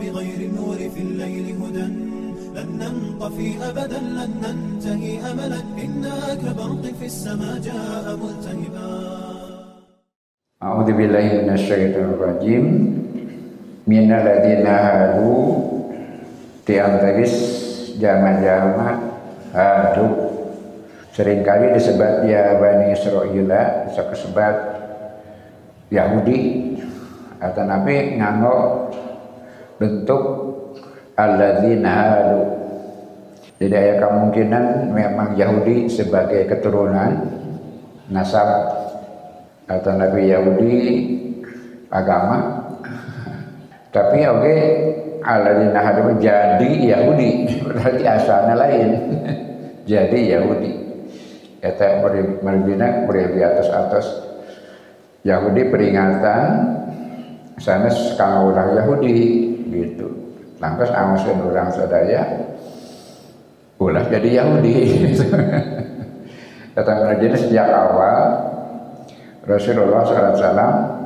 بغير النور في الليل هدى لن ننطفي أبدا لن ننتهي أملا إنا كبرق في السماء جاء ملتهبا أعوذ بالله من الشيطان الرجيم من الذين هادوا diantaris jama-jama hadu seringkali disebut ya Bani Israel disebut Yahudi atau Nabi nganggo bentuk alladzina hadu. Jadi ada kemungkinan memang Yahudi sebagai keturunan nasab atau Nabi Yahudi agama. Tapi oke okay, alladzina hadu jadi Yahudi. Berarti asalnya lain. Jadi Yahudi. Kata berbina beri di atas atas. Yahudi peringatan sana sekarang orang Yahudi gitu. Lantas awasin orang sadaya ulah jadi Yahudi. Kata mereka sejak awal Rasulullah SAW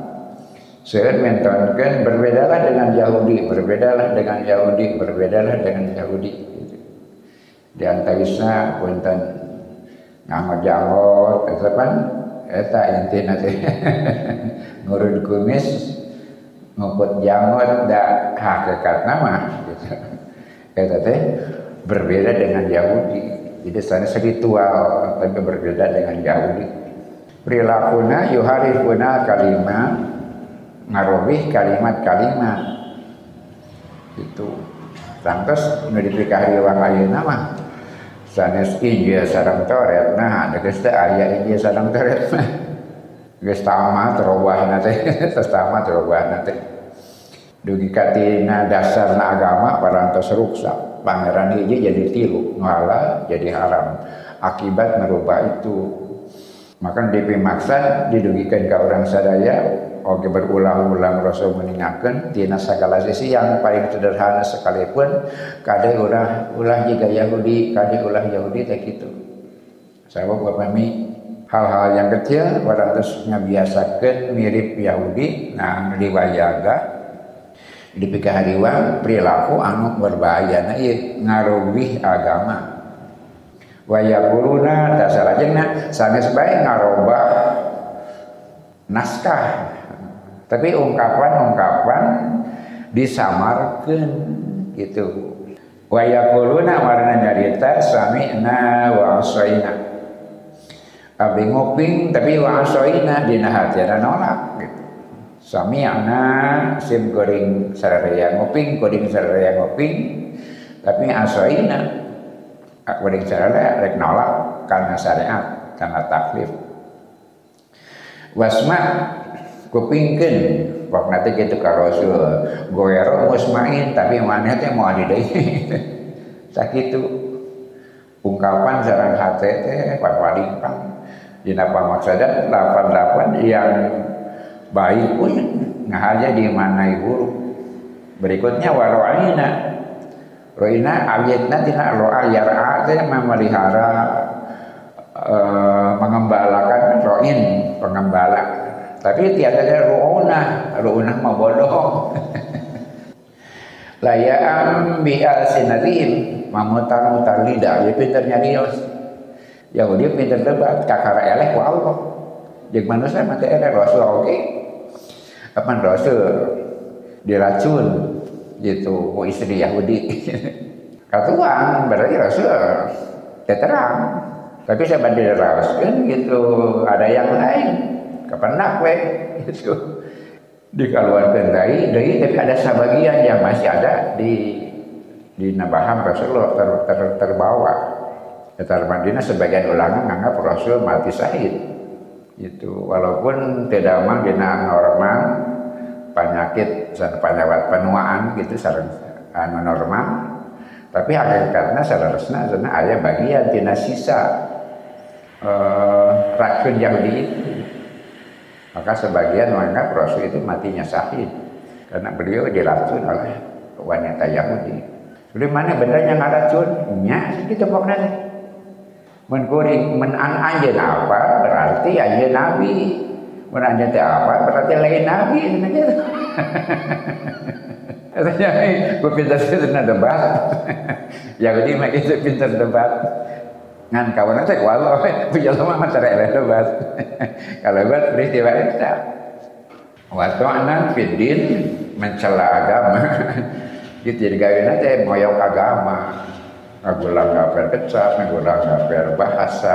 saya mentonkan berbedalah dengan Yahudi, berbedalah dengan Yahudi, berbedalah dengan Yahudi. Gitu. Di antarisna punten jangot, eta pan eta intina teh ngurun kumis nguput jangot da hakikat nama gitu. Teh berbeda dengan Yahudi. Jadi sana spiritual tapi berbeda dengan Yahudi. Perilakunya yuharifuna kalimat ngarobih kalimat-kalimat. Itu. Lantas nu dipikah iwang ayeuna mah sanes injil sareng toret. Nah ada teh aya injil sareng toret. Mah geus tamat robahna teh tos tamat dugi katina dasarna agama parantos ruksak pangeran hiji jadi tilu ngalah jadi haram. Akibat merubah itu. Maka DP maksa didugikan ke orang sadaya oke berulang-ulang Rasul meninggalkan tina segala sisi yang paling sederhana sekalipun kade ulah ulah jika Yahudi kade ulah Yahudi tak gitu. Saya buat kami hal-hal yang kecil orang terus ngabiasakan mirip Yahudi nah riwayaga dipikir hariwang perilaku anu berbahaya. Nah iya ngarubih agama. Wayakuluna dasar aja sanes baik ngarobah naskah. Tapi ungkapan-ungkapan disamarkan gitu. Wayakuluna warna nyarita sami'na wa asaina abi ngoping tapi wa asaina dina hatiana nolak gitu sami'na sim goreng sararea ngoping goreng sararea ngoping. Tapi asaina goreng sararea rek nolak karena syariat karena taklif. Wasma kupingkeun. Waktu nanti gitu ka Rasul goero musmain tapi mana teh mau adi deui sakitu. Ungkapan sareng hate teh papadingpang dina pamaksada lapan-lapan yang baik pun ngahaja di mana buruk berikutnya waro'ina roina awitna tina ro'a yar'a teh memelihara uh, mengembalakan roin pengembala. Tapi tiada ada ru'una ru'una mah bodoh. Layam bi alsinatihim mamutar-mutar lidah. Ya pinternya dia ya dia pinter debat. Kakara elek wa Allah. Jeung manusia mati elek. Rasul oke. okay. Kapan rasul diracun gitu. Ku istri Yahudi. Katuang berarti rasul terang. Tapi saya banding kan gitu. Ada yang lain. Kepenak we itu dikeluarkan dari dari tapi ada sebagian yang masih ada di di nabaham Rasulullah ter, ter, terbawa. Etar Madinah sebagian ulangan menganggap Rasul mati syahid. Itu walaupun tidak memang dina normal penyakit penyawat penuaan gitu sarang anu normal tapi hakikatnya seharusnya sana ayah bagian tina sisa uh, racun Yahudi itu maka sebagian menganggap Rasul itu matinya syahid karena beliau diracun oleh wanita Yahudi. Jadi mana benernya ngaracun? Nya gitu pokoknya. Menkuring menan anjeun apa berarti anjeun nabi. Anjeun teh apa berarti lain nabi Katanya, gue pintar pintar debat. Yahudi mah itu pintar debat. Ngan kawan saya walau punya lama mah cara debat. Kalau buat peristiwa itu. Anak fidin mencela agama. Gitu gawin aja moyok agama. Ngagulang ngapel kecap, ngagulang ngapel bahasa.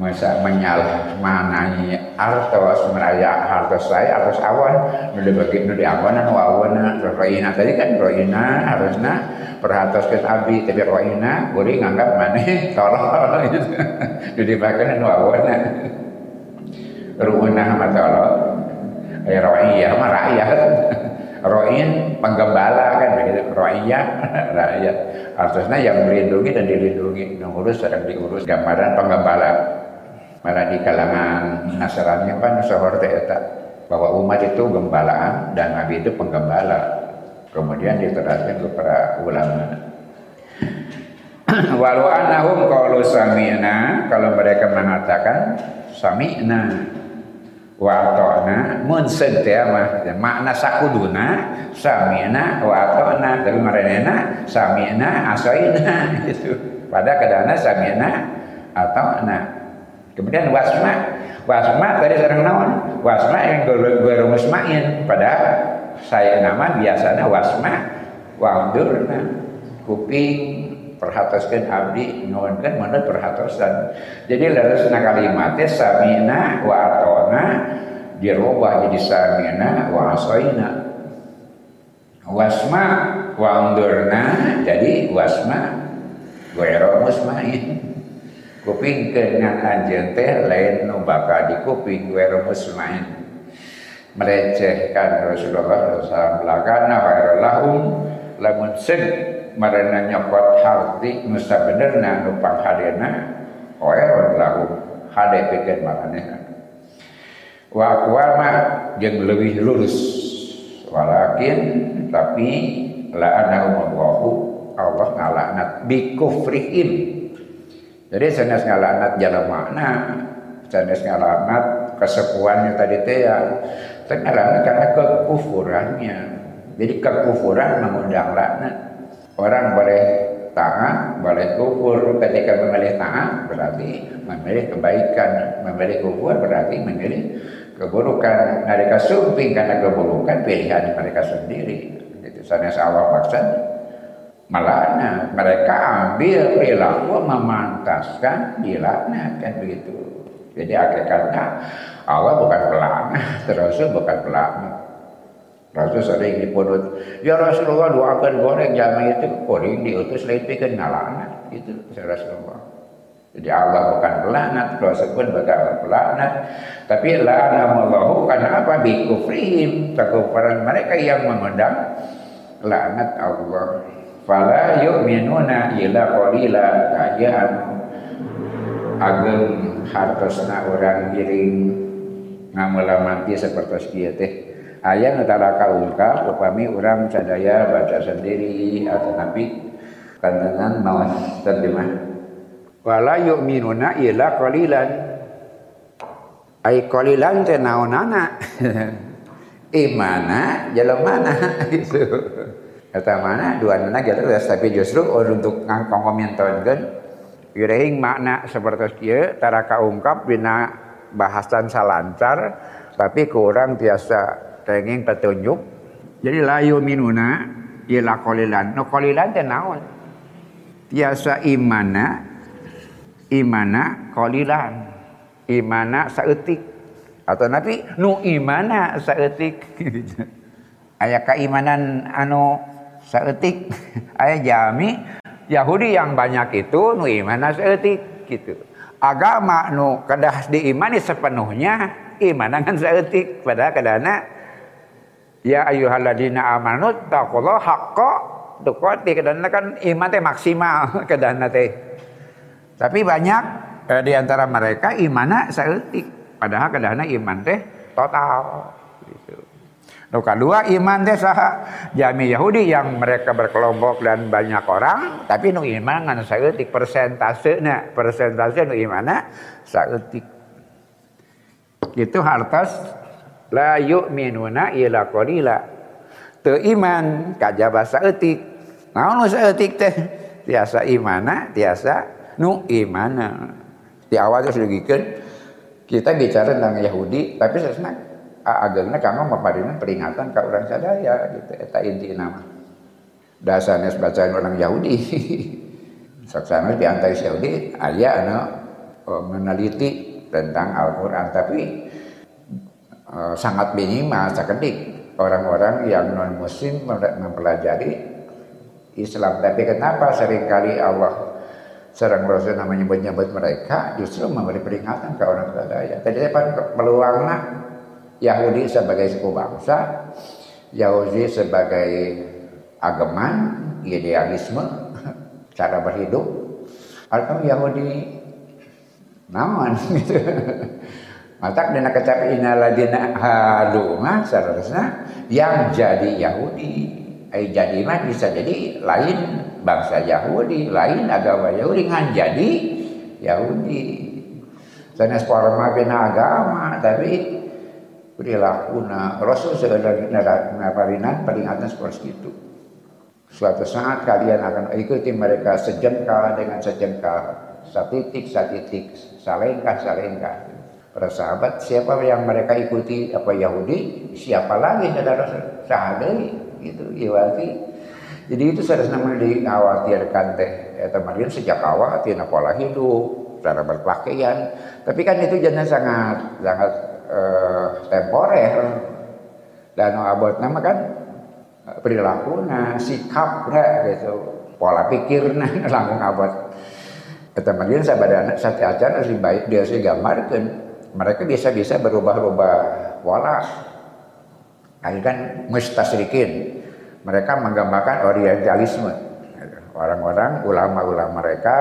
Masa menyalah manai artos meraya artos saya artos awan. Nu bagi nu di awanan wawana roina. Tadi kan roina harusna perhatos ke abdi tapi roina guri nganggap mana tolol gitu. Nu dipakai nu awana ruunah mah tolol. Ya roia mah rakyat roin penggembala kan begitu. Roia rakyat artosnya yang melindungi dan dilindungi. Ngurus sedang diurus. Gambaran penggembala malah di kalangan Nasrani apa nusohor eta bahwa umat itu gembalaan dan Nabi itu penggembala. Kemudian diterapkan kepada ulama. Walau anahum kalau sami'na kalau mereka mengatakan sami'na wa ata'na mun mah makna sakuduna sami'na wa ata'na tapi marenena sami'na asoina gitu pada kadana sami'na ata'na Kemudian wasma, wasma tadi sering naon, wasma yang gue musmain. Padahal saya nama biasanya wasma, wangdurna, kuping, perhataskan abdi kan mana perhatasan. Jadi lalu kalimatnya samina wa atona dirubah jadi samina wa asoina. Wasma wangdurna jadi wasma gue musmain kuping dengan anjeun teh lain nu bakal di kuping we musmain merecehkan Rasulullah SAW lakana lahum lamun sen marana nyokot harti nu sabenerna nu panghadeuna khairul lahum. Hade pikeun maranehna wa aqwama jeung lurus. Walakin tapi la anahum Allah ngalaknat bi kufrihim jadi sanes ngalanat jalan makna, sanes ngalanat kesepuannya tadi teh ya, ngalanat karena kekufurannya. Jadi kekufuran mengundang laknat. Orang boleh taat, boleh kufur. Ketika memilih taat berarti memilih kebaikan, memilih kufur berarti memilih keburukan. Mereka sumping karena keburukan pilihan mereka sendiri. Itu sanes Allah maksud Malahnya mereka ambil perilaku memantaskan dilaknat kan begitu. Jadi hakikatnya Allah bukan pelaknat, Rasul bukan pelaknat. Rasul sering dipunut, ya Rasulullah doakan goreng jama itu kuring diutus lain pikir ngalaknat. Itu Rasulullah. Jadi Allah bukan pelaknat, Rasul pun bukan pelaknat. Tapi la'anamallahu karena apa? Bikufrihim, kekufuran mereka yang mengundang laknat Allah fala yu'minuna illa qalila kajaan ageng hartosna orang giring ngamelamanti seperti kieu teh. Aya ngetara kaungkap upami orang sadaya baca sendiri atau nabi. Kandangan mawas terjemah. Wala yu'minuna illa qalilan. Ai qalilan teh naonana imana mana gitu Kata mana dua anak gitu tapi justru untuk ngangkong kan Yurehing makna seperti kia tara kaungkap bina bahasan salancar tapi kurang biasa tenging petunjuk. Jadi layu minuna ila kolilan. No kolilan teh naon? Biasa imana imana kolilan. Imana saeutik. Atau nabi nu imana saeutik. Aya keimanan anu seetik. Ayah jami Yahudi yang banyak itu nu iman seetik gitu. Agama nu kedah diimani sepenuhnya iman dengan seetik. Pada kadana ya ayyuhalladzina amanu taqullaha haqqa tuqati kadana kan iman teh maksimal kadana teh. Tapi banyak eh, di antara mereka imana seetik. Padahal kadana iman teh total Nu kedua iman teh saha. Jami Yahudi yang mereka berkelompok dan banyak orang tapi nu iman ngan saeutik persentasena. Persentase nu imana? Saeutik. Itu hartas la yu'minuna ila qalila. Teu iman kajaba saeutik. Naon nu saeutik teh? Tiasa imana tiasa nu imana. Di awal sudah kita bicara tentang Yahudi tapi sesna agengna kanggo maparina peringatan ka urang sadaya gitu. Eta inti nama. Dasarnya bacaan orang Yahudi. Saksana di antara Yahudi aya anu oh, meneliti tentang Al-Qur'an. Tapi uh, sangat minimal sakedik orang-orang yang non muslim mempelajari Islam. Tapi kenapa sering kali Allah serang Rasul namanya menyebut mereka? Justru memberi peringatan ke orang sadaya. Tadi apa peluangnya Yahudi sebagai suku bangsa Yahudi sebagai ageman idealisme cara berhidup atau Yahudi naon gitu Matak dina kecap inaladina haduma seharusnya yang jadi Yahudi. Eh jadi mah bisa jadi lain bangsa Yahudi, lain agama Yahudi ngan jadi Yahudi. Sanes forma bina agama tapi perilaku Rasul sebenarnya naparinan peringatan seperti itu. Suatu saat kalian akan ikuti mereka sejengkal dengan sejengkal, satitik satitik, salengkah salengkah. Para sahabat, siapa yang mereka ikuti apa Yahudi, siapa lagi saudara sahabat gitu, Iwati. Jadi itu sudah nama dikhawatirkan teh. Ya kemarin sejak awal tina pola hidup, cara berpakaian. Tapi kan itu jangan sangat sangat uh, temporer. Dan abot nama kan perilaku nah sikap gitu pola pikir nah langsung abot kata Marian sabada anak sate acan harus baik dia sih gambarkan mereka bisa-bisa berubah-ubah pola. Ini kan mustasrikin. Mereka menggambarkan orientalisme. Orang-orang, ulama-ulama mereka,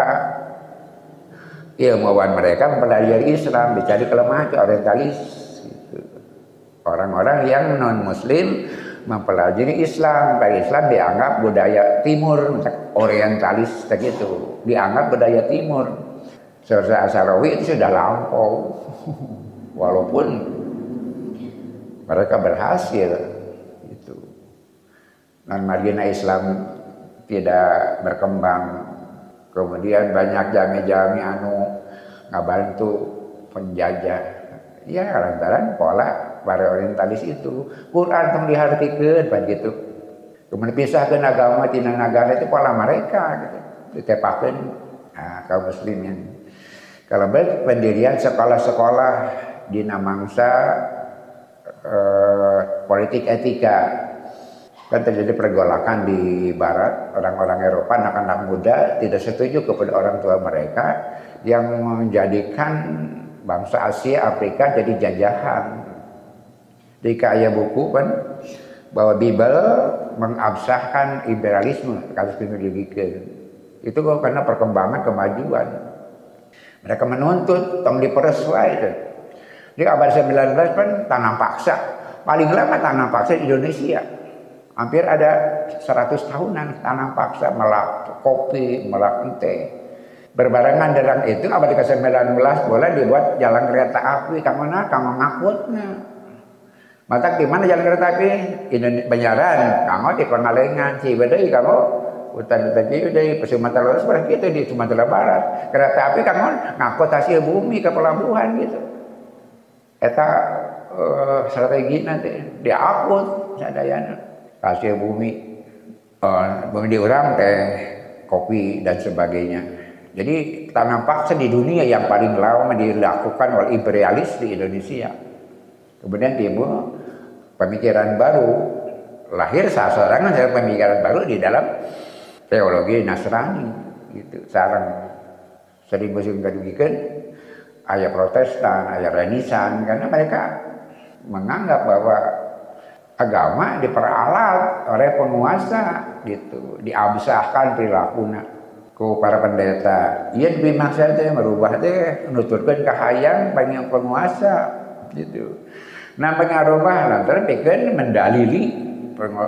ilmuwan mereka mempelajari Islam, dicari kelemahan ke orientalis. Orang-orang yang non-muslim mempelajari Islam. Baik Islam dianggap budaya timur, orientalis begitu. Dianggap budaya timur. Selesai Asarawi itu sudah lampau walaupun mereka berhasil itu dan margina Islam tidak berkembang kemudian banyak jami-jami anu ngabantu penjajah ya lantaran pola para orientalis itu Quran tong dihartikeun begitu kemudian pisahkan agama tina negara itu pola mereka gitu. Ditepakeun nah, kaum muslimin. Kalau baik pendirian sekolah-sekolah di Namangsa eh, politik etika. Kan terjadi pergolakan di barat orang-orang Eropa anak-anak muda tidak setuju kepada orang tua mereka yang menjadikan bangsa Asia Afrika jadi jajahan di kaya buku kan bahwa Bible mengabsahkan imperialisme kasus itu karena perkembangan kemajuan mereka menuntut tong diperes itu. Di abad 19 kan tanam paksa. Paling lama tanam paksa di Indonesia. Hampir ada 100 tahunan tanam paksa melak kopi, melak teh. Berbarengan dengan itu abad ke-19 boleh dibuat jalan kereta api ke mana? Kamu ngakutnya. Mata di mana jalan kereta api? Ini Banyaran, kamu di Pengalengan, Cibedei kamu hutan-hutan di Sumatera Barat seperti itu di Sumatera Barat. Kereta api kan ngangkut hasil bumi ke pelabuhan gitu. Eta uh, strategi nanti diakut sadayana hasil bumi uh, bumi diurang teh kopi dan sebagainya. Jadi tanam paksa di dunia yang paling lama dilakukan oleh imperialis di Indonesia. Kemudian timbul pemikiran baru lahir seorang pemikiran baru di dalam teologi Nasrani gitu. Sarang sering musim kadugikan ayah protestan ayah renisan karena mereka menganggap bahwa agama diperalat oleh penguasa gitu. Diabsahkan perilakunya. Ku para pendeta iya lebih maksudnya merubah deh nuturkan kahayang banyak penguasa gitu nah pengarubah lantaran bikin mendalili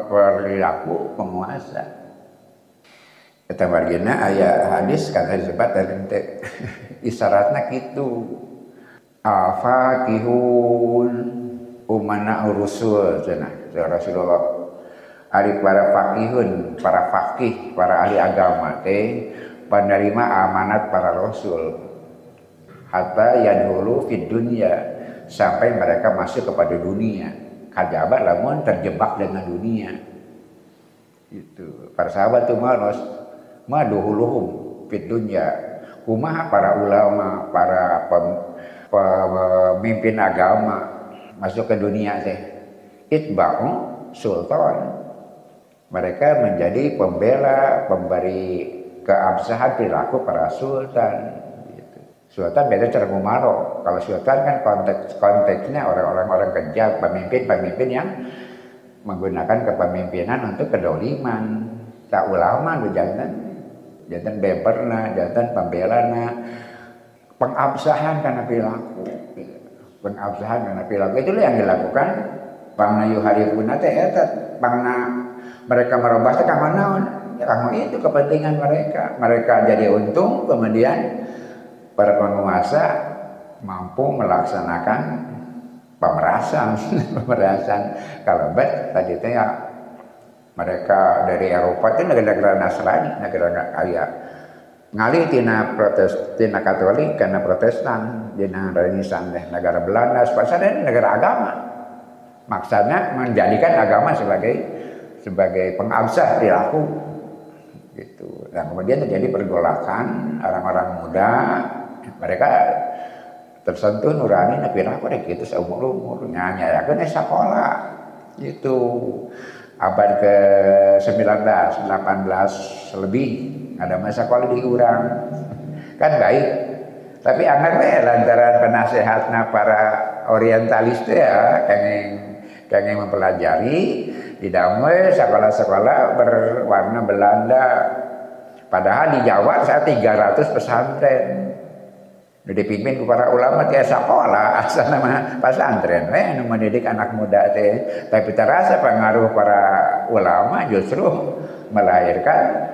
perilaku penguasa. Kata margina ayat hadis kata disebut dari ente isyaratnya gitu. Afakihun umana urusul cina Rasulullah. Hari para fakihun, para fakih, para ahli agama teh penerima amanat para rasul. Hatta yadhulu fid dunya sampai mereka masuk kepada dunia. Kajabat lamun terjebak dengan dunia. Itu. Para sahabat tuh malos maduhuluhum fit dunya kumaha para ulama para pem, pemimpin agama masuk ke dunia teh? Itba'u sultan. Mereka menjadi pembela pemberi keabsahan perilaku para sultan. Sultan beda cara ngumaro. Kalau sultan kan konteks konteksnya orang-orang orang kejam, pemimpin-pemimpin yang menggunakan kepemimpinan untuk kedoliman. Tak ulama lu jantan, jantan beberna, jantan pembelana, pengabsahan karena perilaku. Pengabsahan karena perilaku itu yang dilakukan Bangna yuharifuna teh eta bangna mereka merubah teh ka karena itu kepentingan mereka. Mereka jadi untung, kemudian para penguasa mampu melaksanakan pemerasan. pemerasan. Kalau bet tadi itu ya mereka dari Eropa itu negara-negara Nasrani, negara kaya. Ngali tina protes, tina Katolik karena Protestan, tina Renaissance negara Belanda, sebenarnya negara agama. Maksudnya menjadikan agama sebagai sebagai pengabsah perilaku gitu. Dan kemudian terjadi pergolakan orang-orang muda, mereka tersentuh nurani nabi aku deh gitu seumur umur nyanyi ya kan sekolah itu abad ke 19 18 lebih ada masa sekolah diurang kan baik tapi anaknya lantaran penasehatnya para orientalis ya kenging kenging mempelajari di Damai sekolah-sekolah berwarna Belanda. Padahal di Jawa saya 300 pesantren. Dipimpin para ulama tiap sekolah asal nama pesantren. Eh, mendidik anak muda teh. Tapi terasa pengaruh para ulama justru melahirkan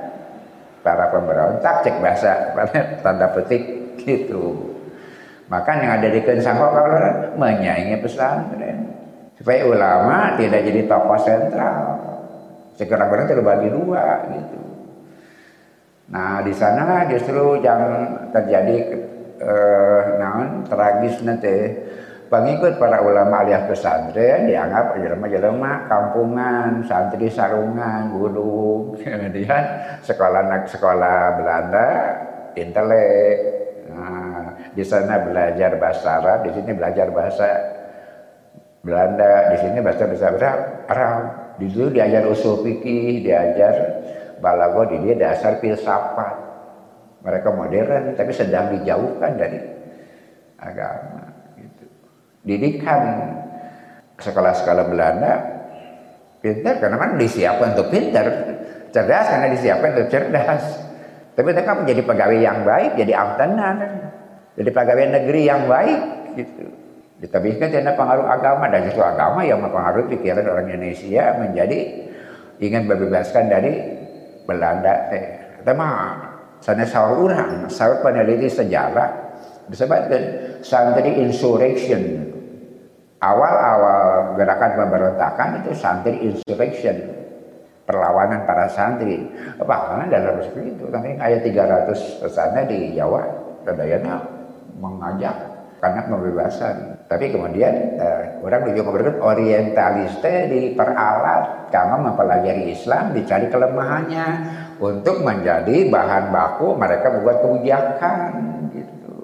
para pemberontak cek bahasa tanda petik gitu. Maka yang ada di Kensangkau kalau menyaingi pesantren supaya ulama tidak jadi tokoh sentral sekarang-kadang terbagi dua gitu nah di sana justru yang terjadi eh, naon tragis nanti pengikut para ulama alias pesantren dianggap jelema-jelema kampungan, santri sarungan, guru, kemudian sekolah sekolah Belanda, intelek. Nah, di sana belajar bahasa Arab, di sini belajar bahasa Belanda, di sini bahasa bahasa Arab. Di situ diajar usul fikih, diajar balago, di dia dasar filsafat. Mereka modern, tapi sedang dijauhkan dari agama. Gitu. Didikan sekolah-sekolah Belanda pintar karena kan disiapkan untuk pintar, cerdas karena disiapkan untuk cerdas. Tapi mereka menjadi pegawai yang baik, jadi amtenan, jadi pegawai negeri yang baik gitu. Ditabihkan karena pengaruh agama dan itu agama yang mempengaruhi pikiran orang Indonesia menjadi ingin membebaskan dari Belanda. Eh, tema sana sahur orang, sahur peneliti sejarah disebutkan santri insurrection. Awal-awal gerakan pemberontakan itu santri insurrection perlawanan para santri. Apa? Karena dalam seperti itu. Tapi ayat 300 pesannya di Jawa, kedayana mengajak karena pembebasan. Tapi kemudian uh, orang juga memberikan orientalis diperalat karena mempelajari Islam dicari kelemahannya untuk menjadi bahan baku mereka membuat kebijakan gitu.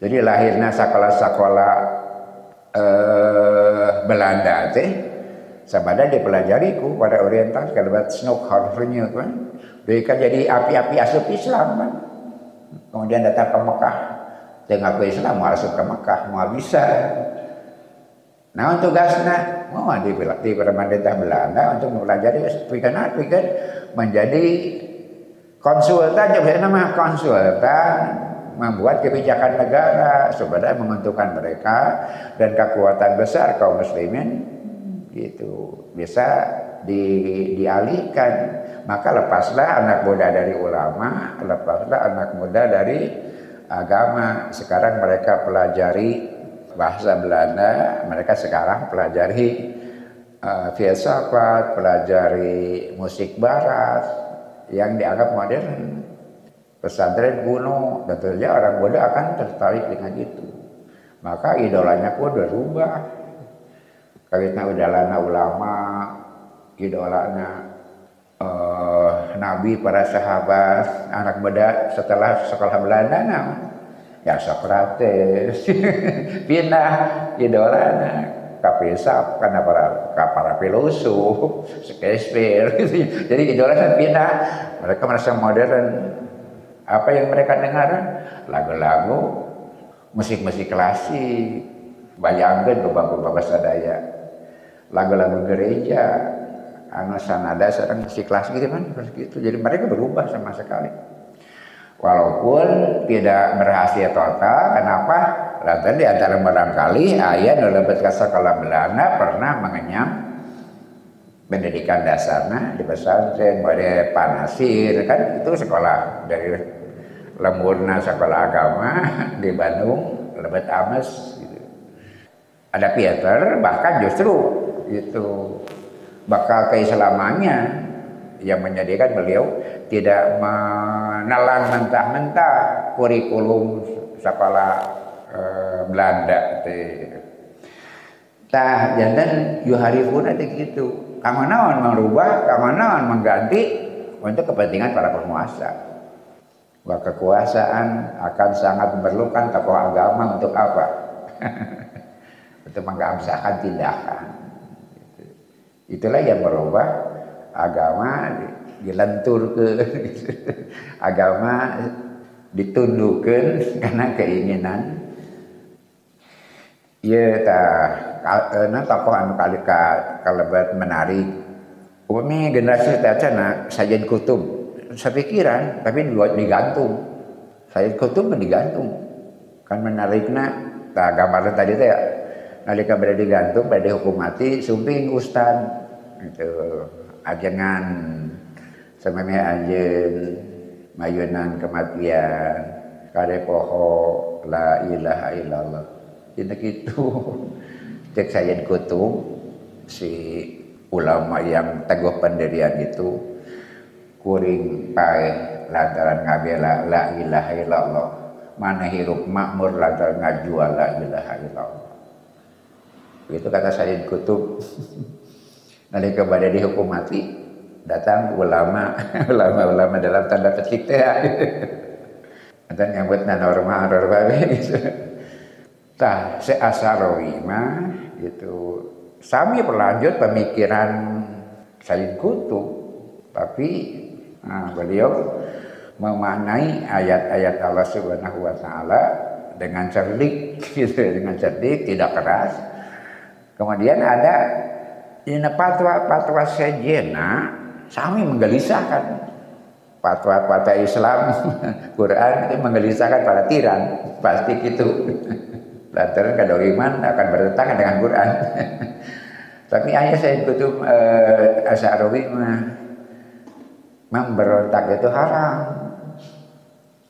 Jadi lahirnya sekolah-sekolah uh, Belanda teh sabada dipelajari ku pada orientalis kalau buat Snookharvernya kan. Mereka jadi api-api asup Islam kan. Kemudian datang ke Mekah dengan ngaku Islam mau masuk ke Mekah mau bisa nah untuk gasna mau di, di pemerintah Belanda untuk mempelajari pikir pikir menjadi konsultan juga nama konsultan membuat kebijakan negara supaya menguntungkan mereka dan kekuatan besar kaum muslimin. Gitu. Bisa di, dialihkan. Maka lepaslah anak muda dari ulama lepaslah anak muda dari agama. Sekarang mereka pelajari bahasa Belanda, mereka sekarang pelajari uh, filsafat, pelajari musik barat yang dianggap modern. Pesantren kuno, tentunya orang muda akan tertarik dengan itu. Maka idolanya pun berubah. Karena udahlah ulama, idolanya uh, Nabi, para sahabat, anak muda setelah sekolah Belanda, nah, ya Socrates, pindah idolanya Kapesap karena para para filosof, Shakespeare, gitu. jadi idolanya pindah. Mereka merasa modern. Apa yang mereka dengar? Lagu-lagu, musik-musik klasik, bayangkan ke bapak-bapak sadaya, lagu-lagu gereja, anu sanada sekarang musik klasik gitu kan seperti itu. Jadi mereka berubah sama sekali. Walaupun tidak berhasil total, kenapa? Lantaran di antara barangkali ayah kasa kalau Belanda pernah mengenyam pendidikan dasarnya di pesantren pada Panasir kan itu sekolah dari lemurna sekolah agama di Bandung lebet ames gitu. Ada Peter bahkan justru itu bakal keislamannya yang menjadikan beliau tidak menelan mentah-mentah kurikulum sekolah e, Belanda tah jantan yuharifun ada gitu kamanawan merubah kamanawan mengganti untuk kepentingan para penguasa bahwa kekuasaan akan sangat memerlukan tokoh agama untuk apa? untuk mengamsahkan tindakan. Itulah yang merubah agama dilentur ke agama ditundukkan karena keinginan ya tak karena tokoh anu kali kalebat menarik umi generasi tacana sajen kutub sepikiran tapi buat digantung. Saya kutub digantung. Kan menariknya tak gambar tadi teh nalika berada digantung pada hukum mati sumping ustad itu ajengan sememe anjen mayunan kematian kare poho la ilaha illallah ini gitu cek saya kutub si ulama yang teguh pendirian itu. Kuring pae lantaran ngabela la ilaha illallah. Mana hirup makmur lantaran ngajual la ilaha illallah. Itu kata Sayyid Kutub nalika pada dihukum mati datang ulama ulama-ulama dalam tanda petik teh. Dan yang buat norma norma gitu tah seasarawi mah gitu. Sami berlanjut pemikiran Sayyid Kutub tapi nah, beliau memaknai ayat-ayat Allah Subhanahu wa taala dengan cerdik gitu dengan cerdik tidak keras. Kemudian ada ini patwa-patwa sejena sami menggelisahkan. Patwa-patwa Islam Quran itu menggelisahkan para tiran pasti gitu lantaran kada iman akan bertentangan dengan Quran tapi ayah saya kutub eh, Asy'arawi mah memberontak itu haram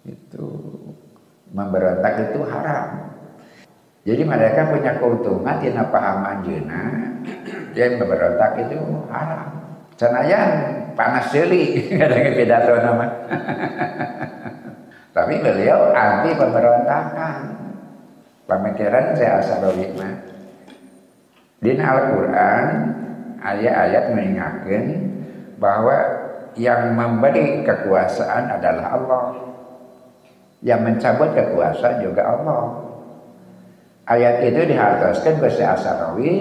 itu memberontak itu haram jadi mereka punya keuntungan tina pahaman jeuna yang memberontak itu haram. Senajan panas jeli kadang pidato nama. Tapi beliau anti pemberontakan. Pemikiran saya asal mah. Di Al-Quran ayat-ayat mengingatkan bahwa yang memberi kekuasaan adalah Allah. Yang mencabut kekuasaan juga Allah. Ayat itu dihartoskan ke Asarawi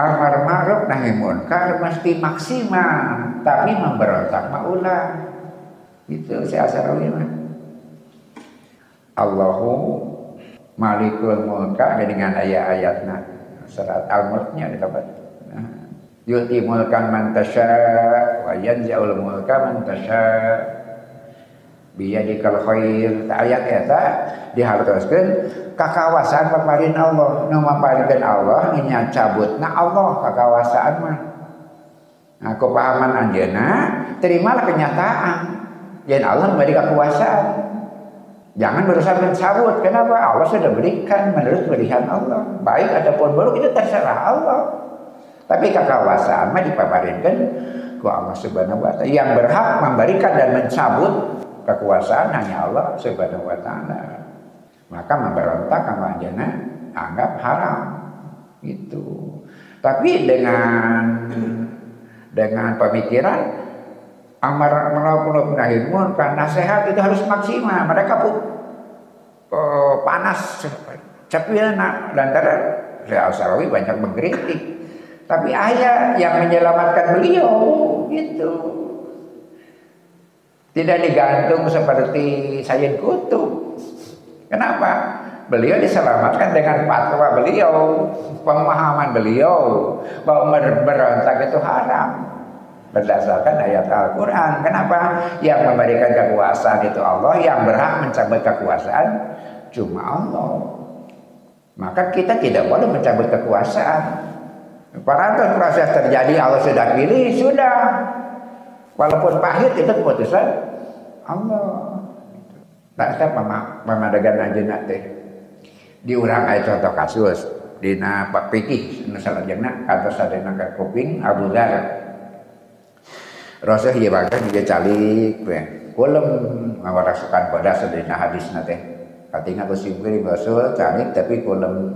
Amar ma'ruf nahi munkar mesti maksimal tapi memberontak maulah itu si Asarawi mah Allahu malikul mulka dengan ayat-ayatnya. Surat al-mulknya dapat yuti mulkan man tasya wa yanzaul mulka man tasya biyadikal khair. Ta ayat eta dihartoskeun kakawasan paparin Allah. Nu maparinkeun Allah nya cabutna Allah kakawasan mah. Nah kepahaman anjeunna terimalah kenyataan. Yen Allah memberi kekuasaan jangan berusaha mencabut kenapa Allah sudah berikan menurut pilihan Allah baik ataupun buruk itu terserah Allah Tapi kekawasan mah dipaparinkan ku Allah Subhanahu wa taala. Yang berhak memberikan dan mencabut kekuasaan hanya Allah Subhanahu wa taala. Maka memberontak sama anjana anggap haram. Itu. Tapi dengan dengan pemikiran amar nahi munkar nasihat itu harus maksimal. Mereka pun uh, panas cepilna lantaran Syekh Al banyak mengkritik. Tapi ayah yang menyelamatkan beliau itu tidak digantung seperti Sayyid Kutub. Kenapa? Beliau diselamatkan dengan fatwa beliau, pemahaman beliau bahwa berontak itu haram berdasarkan ayat Al-Quran. Kenapa? Yang memberikan kekuasaan itu Allah, yang berhak mencabut kekuasaan cuma Allah. Maka kita tidak boleh mencabut kekuasaan. Para proses terjadi Allah sudah pilih, sudah. Walaupun pahit itu keputusan Allah. Tak saya pemadagan aja nanti. Diurang aja contoh kasus. Dina Pak Pikih, salah jengna, kata sadena ke kuping Abu Dhar. Rasul iya bahkan juga calik, kulem ngawarasukan pada sedina hadis nate. Katinga kusimpul Rasul calik tapi kulem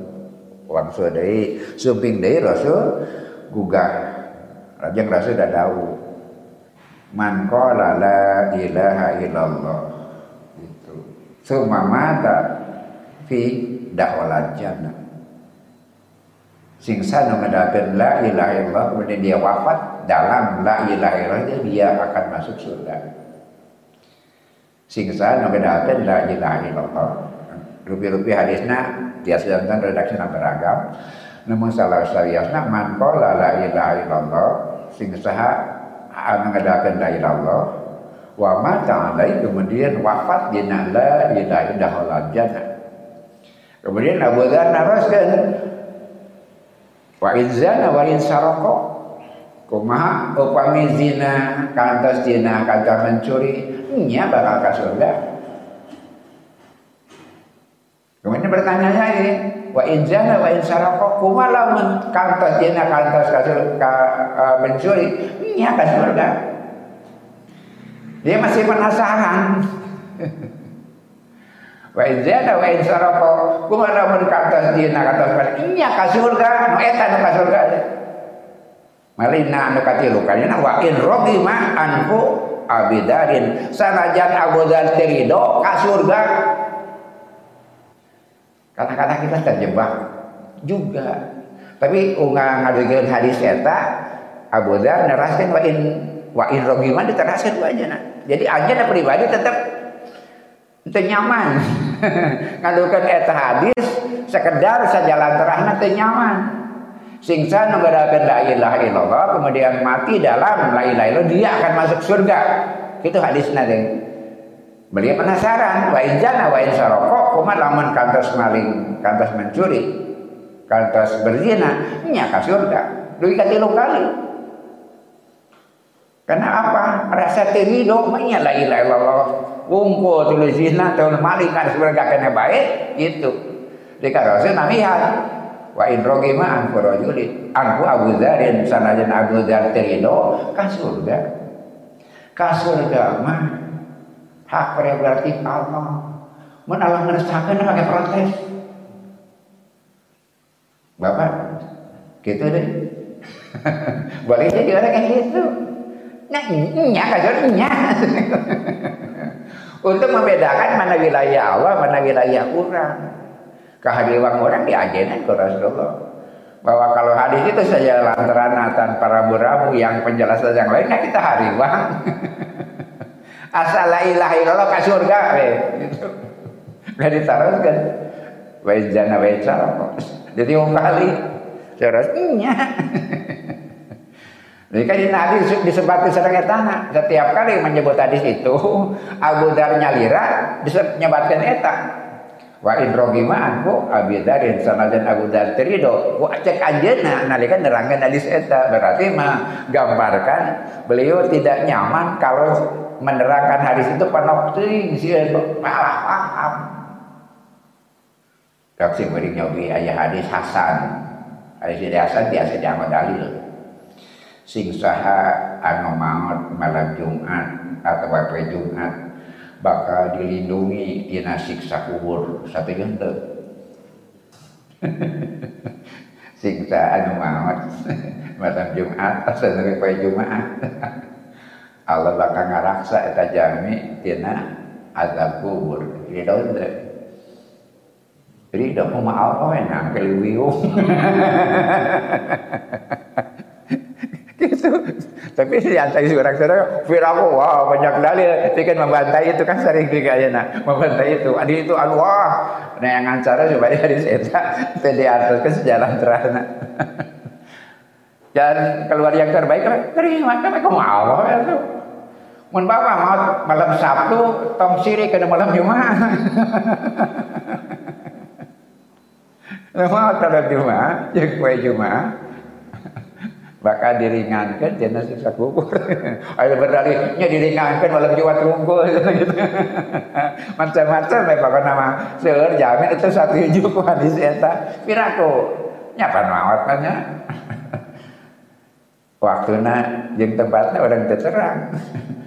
wangsul dari sumping dari Rasul gugah. Rajang Rasul dah tahu. Man qala la ilaha illallah. Itu. Suma mata fi dakhalal jannah. Sing sana mendapat la ilaha illallah kemudian dia wafat dalam la ilaha illallah dia akan masuk surga. Sing sana mendapat la ilaha illallah. Rupi-rupi hadisnya dia sedangkan redaksi beragam. Namun salah sariasna man qala la ilaha illallah sing saha anu ngadakeun la ilallah wa mata alai kemudian wafat dina la ilaha illallah jannah. Kemudian Abu Dzar naraskeun wa izzana wa in kumaha upami zina kantos zina kantos mencuri nya bakal ke surga Kemudian bertanya lagi, wa in zana wa in saraka kumala men kantos jena kantos kasul ka uh, mencuri, nya ka surga. Dia masih penasaran. wa in zana wa in saraka kumala men kantos jena kantos nya ka surga, no eta nu ka surga. Malina anu katilu kana wa in rogima anku abidarin sanajan Abu terido ka surga Kadang-kadang kita terjebak juga. Tapi ungang ngadegeun hadis eta Abu neraskeun wa in wa in rogiman diteraskeun aja. Jadi aja pribadi tetap itu nyaman. Ngadukeun eta hadis sekedar sajalan terahna teu nyaman. Singsa nggadakeun la ilaha illallah kemudian mati dalam la ilaha illallah dia akan masuk surga. Itu hadisnya deh. Beliau penasaran, wa injana wa insaroko, kumat lamun kantos maling, kantos mencuri, kantos berzina, nya ka surga. Duit katilu kali. Karena apa? Merasa terido, nya la ilaha illallah. Wungko tulis zina, tulis maling kan surga kena baik, gitu. Dika Rasul namihan. Wa in rogima anku rajulin, anku Abu Dzarin sanajan Abu Dzar terido ka surga. Ka surga mah hak prerogatif Allah. Mun Allah ngeresahkeun pakai protes. Bapak, gitu deh. Jadi orang kayak gitu. Nah, nya kagak nya. Untuk membedakan mana wilayah Allah, mana wilayah orang. Kehadiran orang diajenan ke Rasulullah. Bahwa kalau hadis itu saja lantaran tanpa rabu-rabu yang penjelasan yang lainnya kita hariwang. asal la ilaha ke surga we gitu. Gak diteruskan wa jana wa jadi mau kali terus iya. Jadi kan hadis disebut sedang etana setiap kali menyebut hadis itu Abu Dar nyalira disebutkan eta wa in rogima anku Abi Darin sanajan Abu Dar terido wa cek anjeuna nalika nerangkan hadis eta berarti mah gambarkan beliau tidak nyaman kalau menerangkan hadis itu teuing sieun malah paham. Dak sing meuring nyobi aya hadis hasan. Hadis Hasan biasa diamal dalil. sing saha anu maut malam Jumat atau hari Jumat bakal dilindungi tina siksa kubur satu henteu siksa anu maut malam Jumat atau hari Jumat. Allah bakal ngaraksa eta jami tina azab kubur. Ridho teu ridho mah Allah enak keliwiung gitu tapi si antai seorang saudara Firaku wah banyak dalil dia kan membantai itu kan sering juga ya nak membantai itu adi itu Allah nah yang ancara supaya dari seta tadi atas ke sejarah terana dan keluar yang terbaik terima tapi kamu Allah itu mun bapak mau malam Sabtu tong siri ke malam Jumat. Mau kalau Jumat, ya kue Jumat, bakal diringankan jangan siksa kubur. Ayo berdalihnya diringankan malam Jumat gitu. macam-macam ya bakal nama seur jamin itu satu hijau hadis eta. Piraku nyapa mawat banyak waktuna jeung tempatnya orang tercerang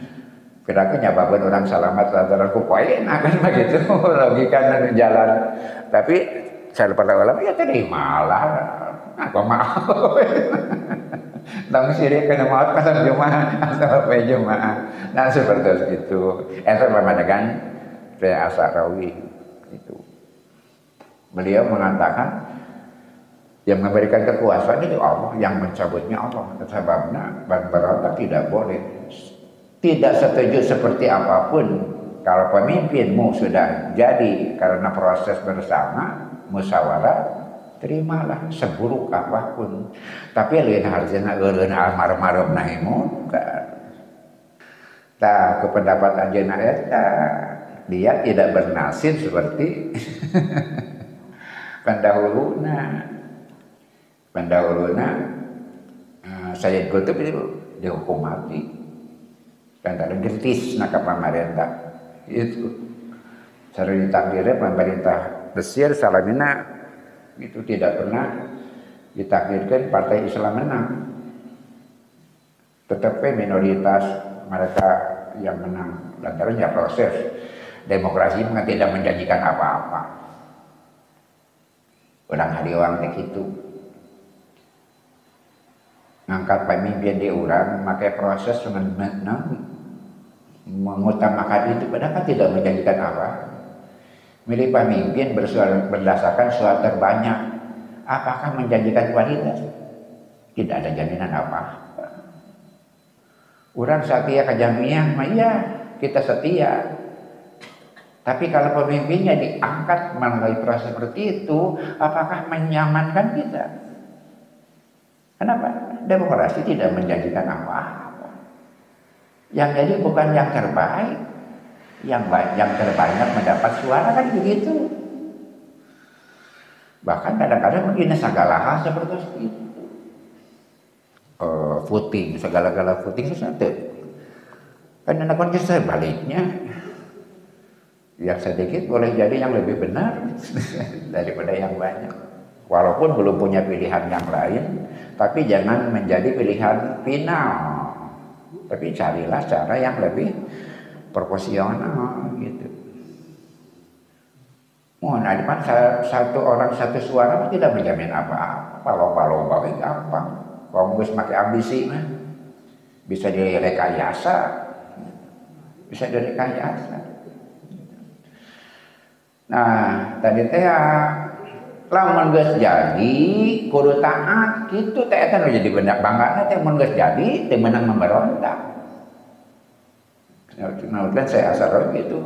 Piraku nyababan orang salamat lantaran ku poin akan begitu. Logika jalan. Tapi saya pada ulama ya terimalah apa mau Tang sirik kena maut pasang Jumat atau apa Jumat. Nah seperti itu. Itu kan saya Asarawi itu. Beliau mengatakan yang memberikan kekuasaan itu Allah, yang mencabutnya Allah. Sebabnya berontak tidak boleh. Tidak setuju seperti apa pun kalau pemimpinmu sudah jadi karena proses bersama musyawarah terimalah. Seburuk apa pun tapi lain harjana eureun almarhum nahi munkar tah ke pendapat anjeunna eta. Dia tidak bernasib seperti pendahuluna pendahuluna uh, Sayyid Qutb itu dihukum mati. Dan ada gertis nak pemerintah. Itu. Sering ditakdirnya pemerintah Mesir salamina itu tidak pernah ditakdirkan partai Islam menang. Tetapi minoritas mereka yang menang lantaran proses demokrasi tidak menjanjikan apa-apa. Orang hari orang itu ngangkat pemimpin di orang maka proses mengutamakan itu padahal tidak menjanjikan apa Milih pemimpin berdasarkan suara terbanyak. Apakah menjanjikan kualitas? Tidak ada jaminan apa. Orang setia ke jamiah, iya kita setia. Tapi kalau pemimpinnya diangkat melalui proses seperti itu, apakah menyamankan kita? Kenapa? Demokrasi tidak menjanjikan apa-apa. Yang jadi bukan yang terbaik, yang yang terbanyak mendapat suara kan begitu. Bahkan kadang-kadang begini segala hal seperti itu. Uh, footing, segala-gala footing sesuatu. Kan anak saya baliknya. Yang sedikit boleh jadi yang lebih benar daripada yang banyak. Walaupun belum punya pilihan yang lain, tapi jangan menjadi pilihan final. Tapi carilah cara yang lebih proporsional gitu. Mohon nah, depan satu orang satu suara tidak menjamin apa-apa. Lomba-lomba gampang. Kalau nggak pakai ambisi mah bisa direkayasa, bisa direkayasa. Nah, tadi teh ya, lamun geus jadi kudu taat gitu teh eta jadi banyak banget teh mun geus jadi teh menang memberontak. Nah, saya asal itu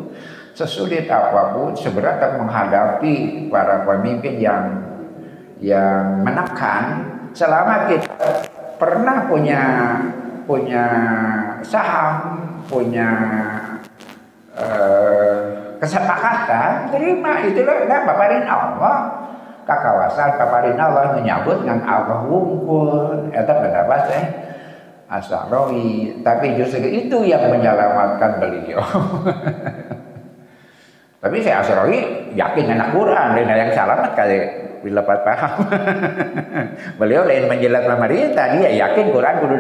sesulit apa pun seberat menghadapi para pemimpin yang yang menekan selama kita pernah punya punya saham punya uh, kesepakatan terima itulah nah, paparin Allah. Kakawasan paparin Allah menyambut dengan Allah wungkul itu pendapat saya Asarawi, tapi justru itu yang menyelamatkan beliau. tapi saya Asarawi yakin anak Quran, dan yang selamat kali dapat paham. Beliau lain menjelat pemerintah, dia yakin Quran kudu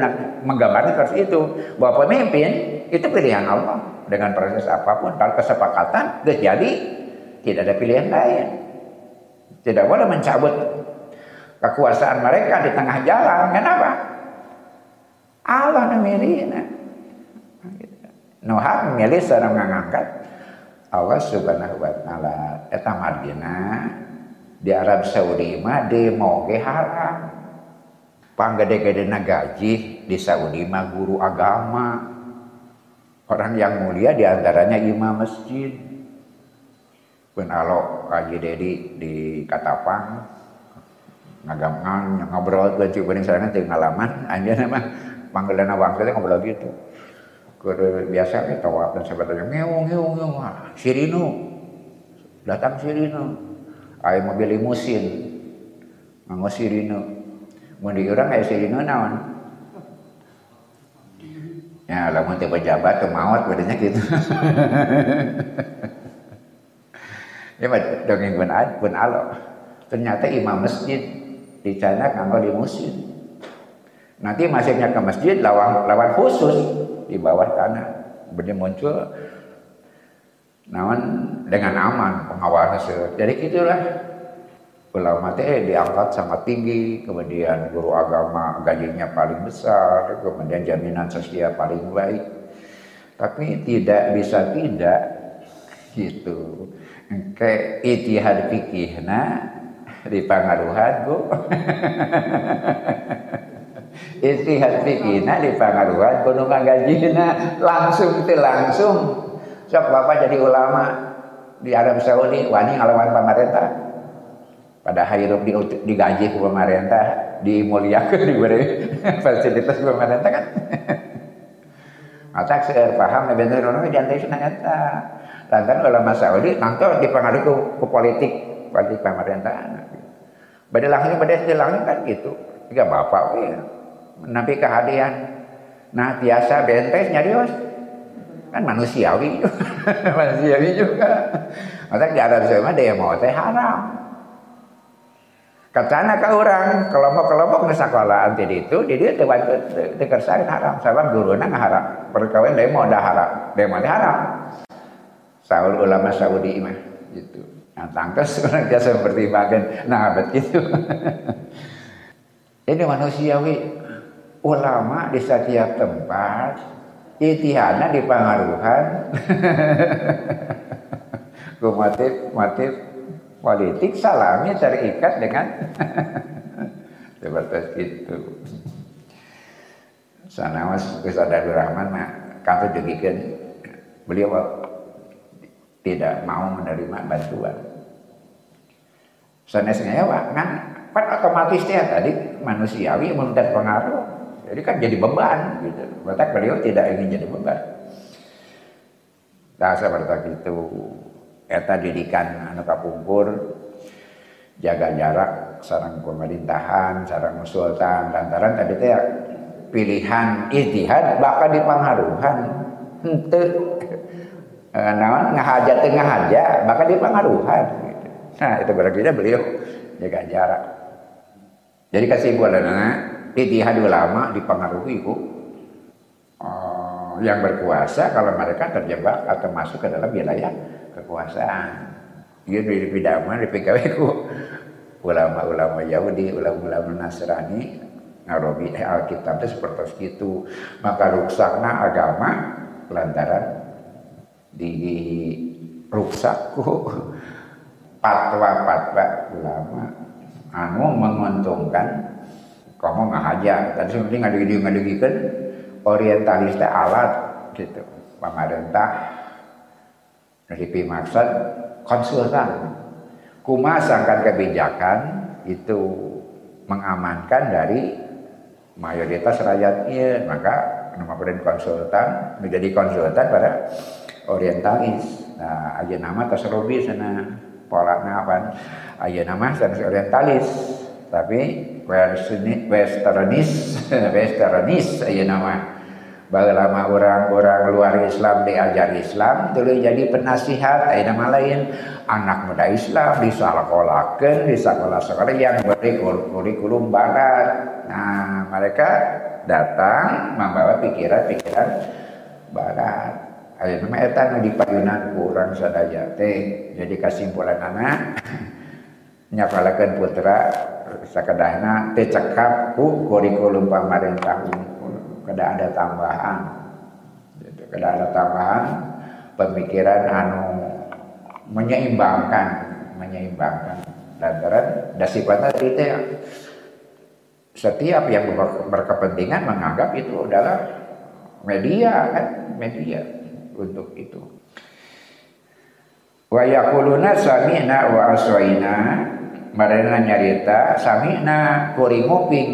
menggambarkan seperti itu. Bahwa pemimpin itu pilihan Allah dengan proses apa pun kalau kesepakatan jadi tidak ada pilihan lain. Tidak boleh mencabut kekuasaan mereka di tengah jalan. Kenapa? Allah memilih. Nuh memilih seorang mengangkat Allah subhanahu wa ta'ala eta Madinah di Arab Saudi mah demo ge haram. Panggede-gede gaji di Saudi mah guru agama. Orang yang mulia di antaranya imam masjid. Pun alo kaji dedi di Katapang. Ngagamkan ngobrol cukup ini sekarang ngalaman aja nama panggilan awang ngobrol gitu. Kode biasa kita tawaf dan sebagainya. Ngeung ngeung ngeung sirino datang sirino ayo mobil limusin nganggo sirino mau di kayak sirino naon? Ya lamun teh pejabat ke maut bedanya gitu. Ya mah dongeng pun pun alo. Ternyata imam masjid di China nganggo limusin nanti masuknya ke masjid lawan lawan khusus di bawah tanah. Benih muncul namun dengan aman pengawasan jadi gitulah ulama teh diangkat sangat tinggi kemudian guru agama gajinya paling besar kemudian jaminan sosial paling baik. Tapi tidak bisa tidak gitu. Ke itihad fikihna di pangaruhan bu istihad fikina di pangaruhan kudu ngagajina langsung itu langsung sok bapak jadi ulama di Arab Saudi wani ngalawan pemerintah pada hirup di, digaji ke pemerintah dimuliakan diberi fasilitas pemerintah kan Atak saya paham ya bener orang jantai sih eta. Lantaran ulama Saudi nangto dipengaruhi ke, ke politik politik pemerintahan. Pada langsung kan gitu. Tiga bapak ya nabi kehadian nah biasa bentes nyarios kan manusiawi manusiawi juga. Maka di Arab Saudi dia mau teh haram. Katana ke orang kelompok-kelompok nu sekolah anti itu di dia teu dikersain haram. Sabab guruna haram. Perkawin demo dah haram. Demo teh haram. Saul ulama Saudi mah gitu. Nah tangkes orang biasa pertimbangan nah begitu ini manusiawi ulama di setiap tempat itihana di pengaruhan motif politik salamnya terikat dengan seperti itu. Sana mas Abdul Rahman mah demikian. Beliau tidak mau menerima bantuan. Sana sengaja kan kan otomatis ya tadi manusiawi yang pengaruh jadi kan jadi beban gitu. Berarti beliau tidak ingin jadi beban. Nah seperti itu. Eta didikan anu kapungkur jaga jarak sarang pemerintahan, sarang sultan, lantaran tadi teh pilihan ijtihad bakal dipengaruhan. Henteu eh, naon ngahaja teu ngahaja bakal dipengaruhan gitu. Nah, itu berarti beliau jaga jarak. Jadi kesimpulannya ijtihad ulama dipengaruhi ku uh, yang berkuasa kalau mereka terjebak atau masuk ke dalam wilayah kekuasaan. Iya di pidama di PKW ku ulama-ulama Yahudi, ulama-ulama Nasrani ngarobi eh, Alkitab itu seperti itu. Maka ruksakna agama lantaran di ruksakku patwa-patwa ulama anu menguntungkan kamu nggak aja tadi seperti ngadegi ngadegi kan orientalis teh alat gitu. Pemerintah dari maksud konsultan. Kumasangkan kebijakan itu mengamankan dari mayoritas rakyatnya maka nama konsultan menjadi konsultan pada orientalis. Nah aja nama tasrobi sana. Pola apa? Aja nama orientalis. Tapi westernis westernis aja nama. Lama orang-orang luar Islam diajar Islam tuluy jadi penasihat aya nama lain. Anak muda Islam disalahkolakeun di sekolah-sekolah yang beri kurikulum barat. Nah mereka datang membawa pikiran-pikiran barat. Aya nama eta nu dipayunan kurang sadaya teh jadi kesimpulan anak nyapalakeun putra sakedahna teh cekap ku kurikulum pamarentah kada ada tambahan. Gitu, kada ada tambahan pemikiran anu menyeimbangkan menyeimbangkan. Lantaran dasifatnya itu setiap yang berkepentingan menganggap itu adalah media kan? Media untuk itu. Wa yaquluna sami'na wa aswaina marana nyarita sami'na kuring nguping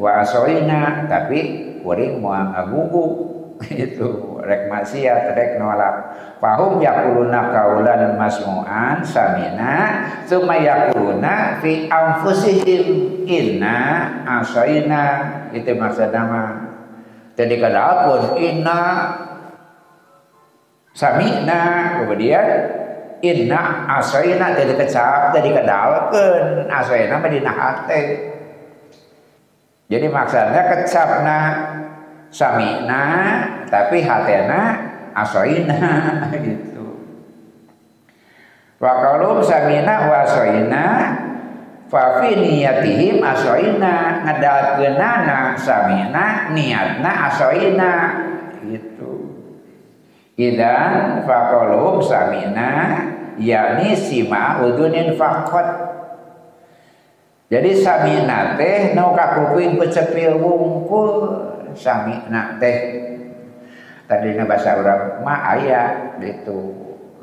wa aswaina tapi kuring mau ngagugu itu rek maksiat rek nolak. Fahum yakuluna kaulan masmu'an samina summa yakuluna fi anfusihim inna asaina itu maksud nama. Jadi kadapun inna samina. Kemudian inna asaina jadi kecap jadi kadalkeun asaina mah dina hate jadi maksudnya kecapna samina tapi hatena asoina gitu. Wa samina wa asoina fa fi niyatihim asoina ngadalkeunana samina niatna asoina. Idan fa kalau samina yakni sima udunin fakot jadi samina teh nu kakuping pecepil wungkul samina teh. Tadi bahasa orang ma aya gitu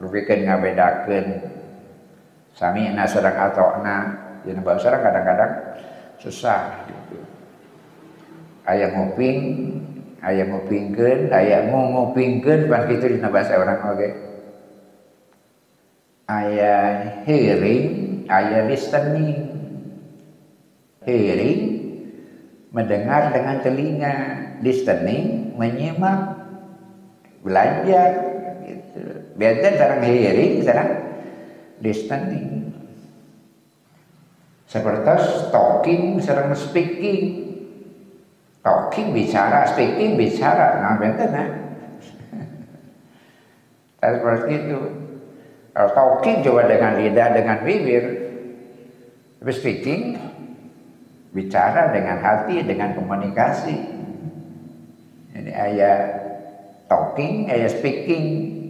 lebihkan ngabedakan samina serang atokna jadi bahasa orang kadang-kadang susah gitu. Ayah nguping ayah ngupingkeun ayah ngupingkeun pas kitu dina bahasa orang oke. Okay. ayah hearing ayah listening hearing mendengar dengan telinga. Listening menyimak belajar gitu. Biasanya sekarang hearing sekarang listening seperti talking sekarang speaking talking bicara speaking bicara. Nah betul nah seperti itu. Kalau talking coba dengan lidah dengan bibir tapi speaking bicara dengan hati dengan komunikasi. Ini ayah talking ayah speaking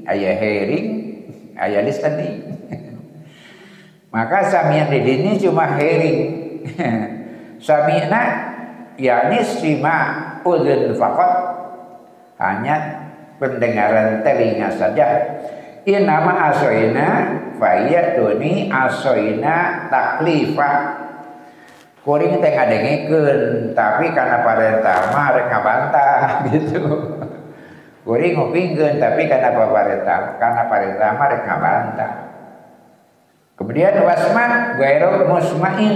ayah hearing ayah listening. Maka samian di sini cuma hearing. Sami'na yakni sima udhun fakot hanya pendengaran telinga saja. Ini nama asoina fayatuni asoina taklifah. Kuring teh ngadengikeun tapi karena parentah mah rek ngabantah gitu. Kuring ngupingkeun tapi karena parentah karena parentah mah rek ngabantah. Kemudian wasma gairu musmain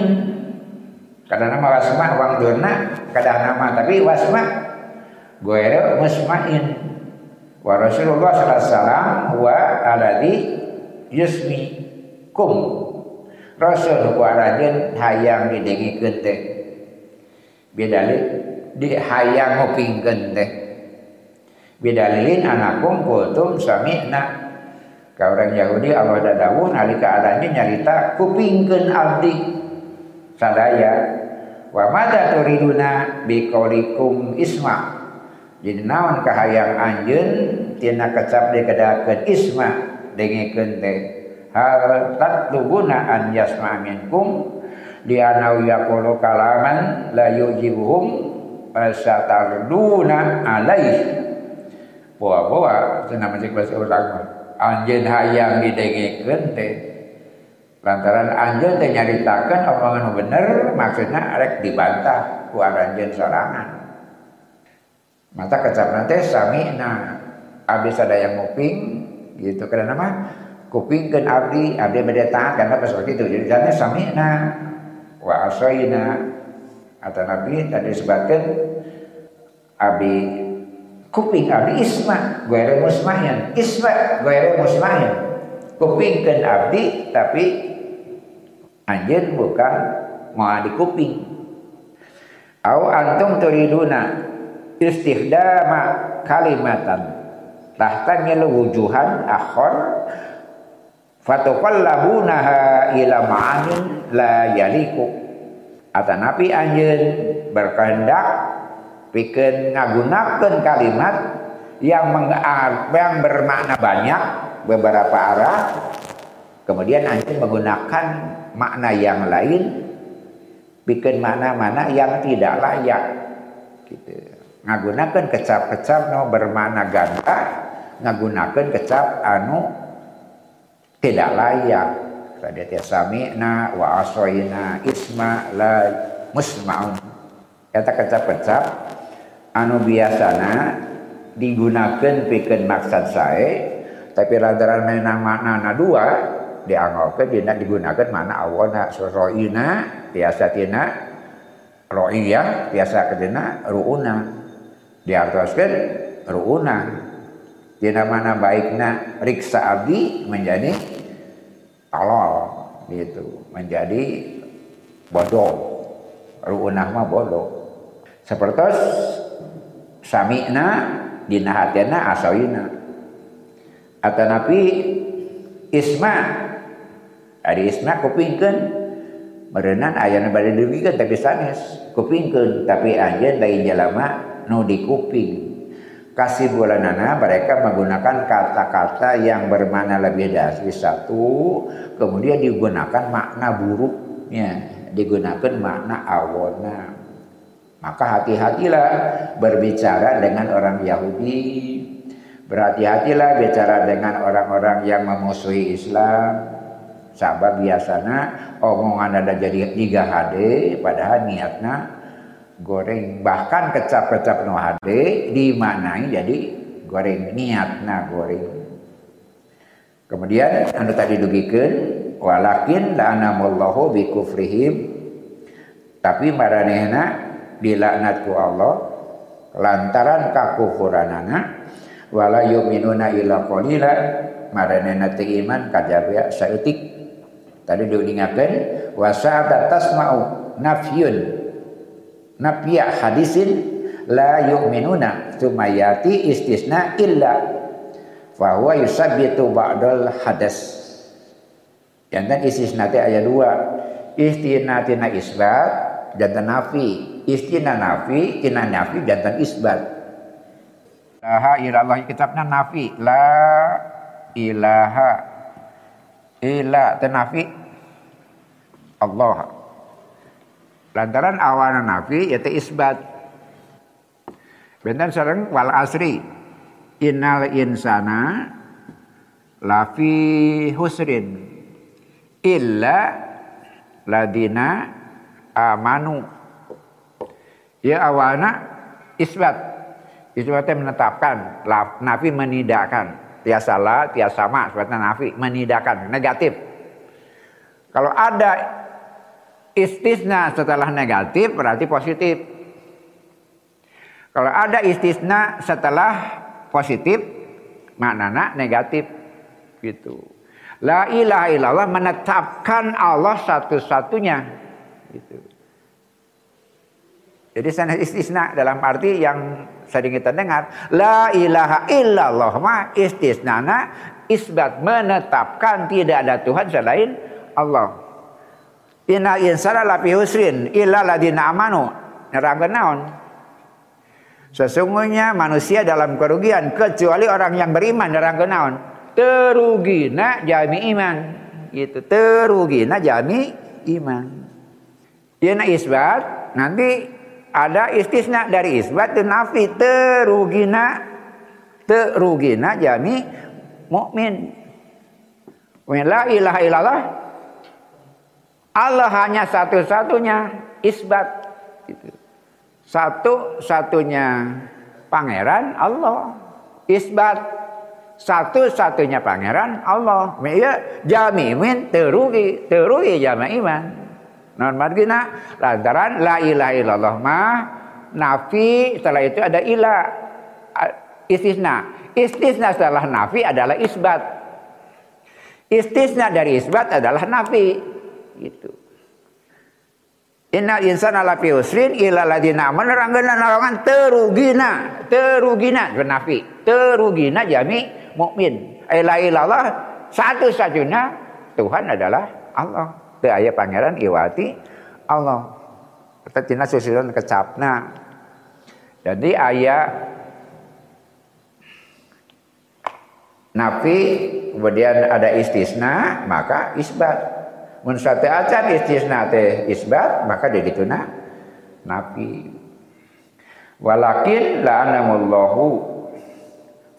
karena nama wasma uang dona kadah nama tapi wasma gairu musmain wa Rasulullah sallallahu alaihi huwa alladhi yusmi kum Rasul ku arajeun hayang didengikeun teh. Bidali di hayang ngupingkeun teh. Bidalilin anakum kultum sami'na. Ka orang Yahudi Allah ada dawuh nalika adanya nyarita kupingkeun abdi sadaya. Wa madza turiduna biqaulikum isma. Jadi naon kahayang anjeun tina kecap dikedakeun isma dengikeun teh. Hal tatlubuna an yasma minkum di anau yaqulu kalaman la yujibuhum fasatarduna alaih bawa-bawa cenah macik bahasa ulama anjeun hayang didengikeun teh lantaran anjeun teh nyaritakeun omongan bener maksudnya rek dibantah ku anjeun sorangan. Mata kecap teh sami'na abis ada yang nguping gitu karena mah kupingkan abdi abdi beda taat karena pas waktu itu jadi sana sami'na wa asaina atau nabi tadi sebutkan abdi kuping abdi isma goere musmahyan isma goere musmahyan kupingkeun abdi tapi anjeun bukan mau di kuping. Au antum turiduna istihdama kalimatan. Tahtanya wujuhan akhor fatuqallabunaha ila ma'anin la yaliku. Atanapi anjeun berkehendak pikeun ngagunakeun kalimat yang yang bermakna banyak beberapa arah. Kemudian anjeun menggunakan makna yang lain bikin mana-mana yang tidak layak. Gitu. Ngagunakan kecap-kecap no bermakna ganda ngagunakan kecap anu tidak layak. Tadi sami'na wa asoina isma la musma'un. Kata kecap-kecap anu biasana digunakan bikin maksud saya tapi lantaran menang makna dua dianggapkan tidak digunakan mana awana soroina biasa tina ro'iyah biasa kedina ru'una diartoskan ru'una tina mana baikna riksa abdi menjadi tolol gitu. Menjadi bodoh. Ru'unah mah bodoh. Seperti sami'na dina hatena asawina atau nabi isma ada isma kupingkan merenang ayana bade dirugikan tapi sanes kupingkan tapi anjeun lain jalama nu di kuping kasih bulanana mereka menggunakan kata-kata yang bermakna lebih dari satu kemudian digunakan makna buruknya. Digunakan makna awona. Maka hati-hatilah berbicara dengan orang Yahudi. Berhati-hatilah bicara dengan orang-orang yang memusuhi Islam Sabab biasanya omongan ada jadi tiga HD padahal niatnya goreng. Bahkan kecap-kecap no HD dimaknai jadi goreng niatnya goreng. Kemudian anda tadi dugikan walakin la'anamullahu bi kufrihim tapi maranehna dilaknatku Allah lantaran kakufuranana wala yu'minuna illa qalila maranehna teu iman saeutik Tadi diingatkan wasa'ata tasma'u nafyun. Nafya hadisin la yu'minuna tumayati istisna illa fa huwa yusabbitu ba'dal hadas. Yang kan istisna teh ayat dua istina tina isbat jantan nafi. Istina nafi tina nafi jantan isbat. Ilaha ilallah kitabna nafi. La ilaha ila tenafi Allah. Lantaran awana nafi yaitu isbat. Benten sareng wal asri. Innal insana lafi husrin. Illa ladina amanu. Ya awana isbat. Isbatnya menetapkan nafi menidakkan tiasa la, tiasa sama, seperti nafi, menidakan, negatif. Kalau ada istisna setelah negatif berarti positif. Kalau ada istisna setelah positif maknanya negatif gitu. La ilaha illallah menetapkan Allah satu-satunya gitu. Jadi sana istisna dalam arti yang sering kita dengar la ilaha illallah ma istisnana isbat menetapkan tidak ada Tuhan selain Allah inna insana lafi husrin illa ladina amanu. Nerangkeun naon? Sesungguhnya manusia dalam kerugian kecuali orang yang beriman nerangkeun naon? Terugina jami iman. Gitu terugina jami iman. Yana isbat nanti ada istisna dari isbat dan nafi terugina terugina jami mukmin la ilaha illallah Allah hanya satu-satunya isbat. Satu-satunya pangeran Allah. Isbat. Satu-satunya pangeran Allah. Ya jami min terugi terugi jami iman. Non margina? Lantaran la ilaha illallah mah nafi setelah itu ada ilah istisna. Istisna setelah nafi adalah isbat. Istisna dari isbat adalah nafi. Gitu. Inna insana lafi usrin illa ladina menerangkan narangan terugina, terugina nafi. Terugina jami mukmin. Ila ilallah satu-satunya Tuhan adalah Allah. Itu ayat pangeran iwati Allah. Kita tina kecapna. Jadi ayat nafi kemudian ada istisna maka isbat mun sate acan istisna teh isbat maka dia nah nafi walakin la'anamullahu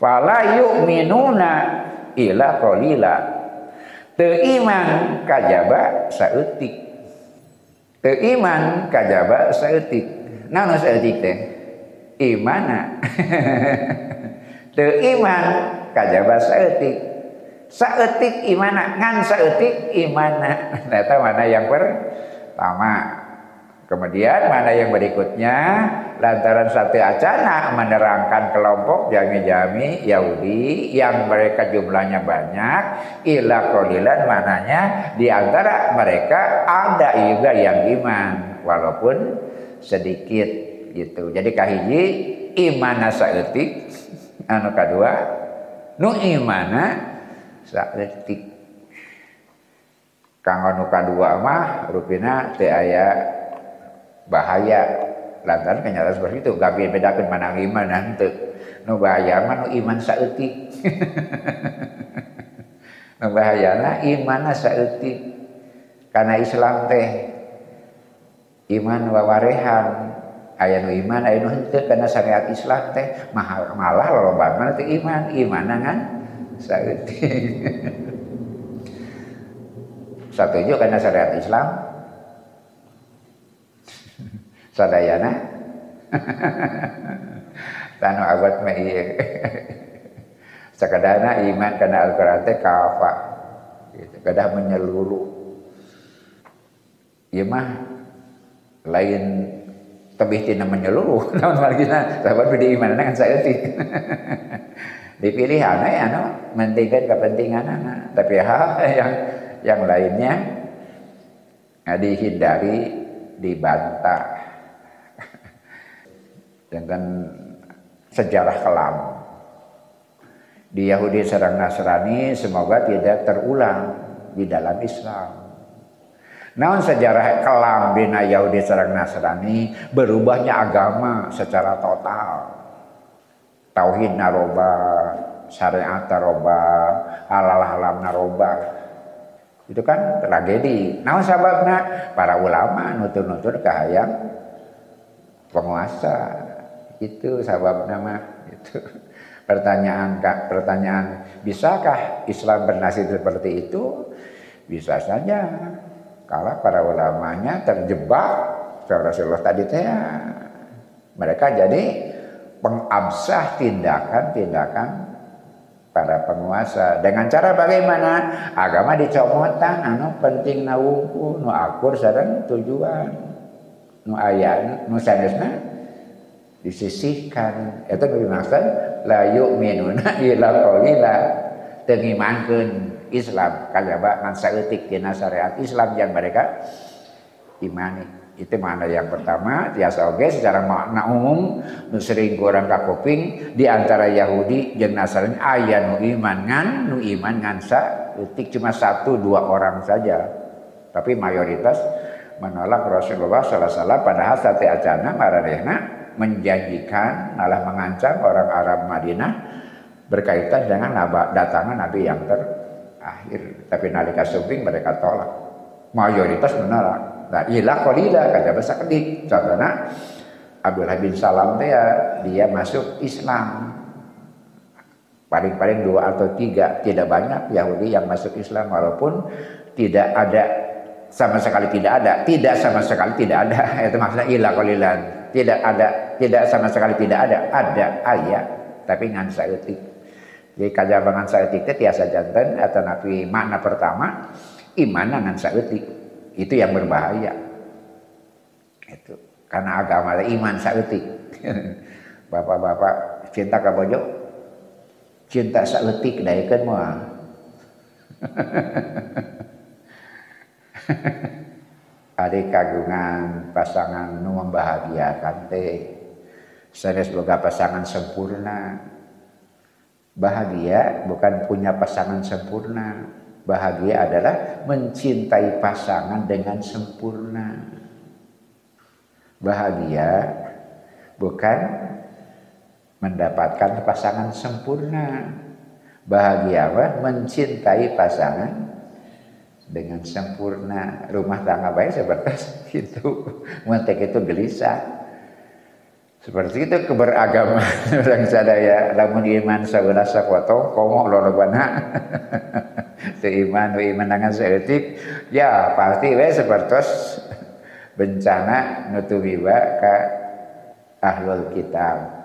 fala yu'minuna ila qalila. Teu iman kajaba saeutik teu iman kajaba saeutik naon saeutik teh? Imana? Teu iman kajaba saeutik Saetik imana ngan saetik imana. Ternyata mana yang pertama. Kemudian mana yang berikutnya lantaran satu acana menerangkan kelompok jami-jami Yahudi yang mereka jumlahnya banyak ila kolilan mananya di antara mereka ada juga yang iman walaupun sedikit gitu. Jadi kahiji imana saetik anu kedua nu imana detik kanggo nu kadua mah rupina teu aya bahaya. Lantaran kenyataan seperti itu. Gak bedakan mana iman nanti. Nu bahaya mah nu iman saeutik nu bahayana iman saeutik karena Islam teh iman wawarehan aya nu iman aya nu henteu karena syariat Islam teh. Malah lolobana teh iman iman kan Saeutik. Satuju karena syariat Islam. Sadayana. Tanu abad mah ieu. Iman karena Al-Qur'an teh kafa. Gitu. Kedah menyeluruh. Ieu mah lain tebih tina menyeluruh naon margina sahabat beda iman dengan saeutik dipilih anak ya no mentingkan kepentingan anak. Tapi hal yang yang lainnya nah, dihindari dibantah. Dengan sejarah kelam. Di Yahudi serang Nasrani semoga tidak terulang di dalam Islam. Namun sejarah kelam bina Yahudi serang Nasrani berubahnya agama secara total tauhid naroba syariat naroba halal halam naroba. Itu kan tragedi. Nah sababna para ulama nutur-nutur kahayang penguasa. Itu sabab nama itu pertanyaan pertanyaan bisakah Islam bernasib seperti itu? Bisa saja. Kalau para ulamanya terjebak Rasulullah tadi teh mereka jadi pengabsah tindakan-tindakan para penguasa. Dengan cara bagaimana? Agama dicomotan anu penting nawungku nu akur sareng tujuan. Nu aya nu sanesna disisihkan. Itu maksud la yu'minuna illa qalila teu Islam kajaba ngan saeutik dina syariat Islam yang mereka imani itu mana yang pertama tiasa oge secara makna umum nu sering kurang kakuping di antara Yahudi jeung Nasrani aya nu iman ngan nu iman ngan cuma satu dua orang saja. Tapi mayoritas menolak Rasulullah SAW padahal sate acana maradehna menjanjikan malah mengancam orang Arab Madinah berkaitan dengan datangan Nabi yang terakhir. Tapi nalika suping mereka tolak. Mayoritas menolak Nah, ilah qalila kata bahasa kedik. Contohnya Abdullah bin Salam teh ya, dia masuk Islam. Paling-paling dua atau tiga, tidak banyak Yahudi yang masuk Islam walaupun tidak ada sama sekali tidak ada, tidak sama sekali tidak ada. Itu maksudnya ilah qalilan. Tidak ada, tidak sama sekali tidak ada. Ada ayat tapi ngan saeutik. Jadi kajabangan saeutik teh tiasa jantan atau nabi makna pertama iman ngan saeutik itu yang berbahaya. Itu. Karena agama iman sautik bapak-bapak cinta ka bojo cinta saeutik daekeun moal adik kagungan pasangan nu membahagiakan teh. Sanes boga pasangan sempurna. Bahagia bukan punya pasangan sempurna bahagia adalah mencintai pasangan dengan sempurna. Bahagia bukan mendapatkan pasangan sempurna. Bahagia apa? Mencintai pasangan dengan sempurna. Rumah tangga baik seperti itu. Mentek itu gelisah. Seperti itu keberagaman orang sadaya. Lamun iman sabelah sakoto komo lolobana tu iman dengan seetik ya pasti we seperti bencana nutubi wa ka ahlul kitab.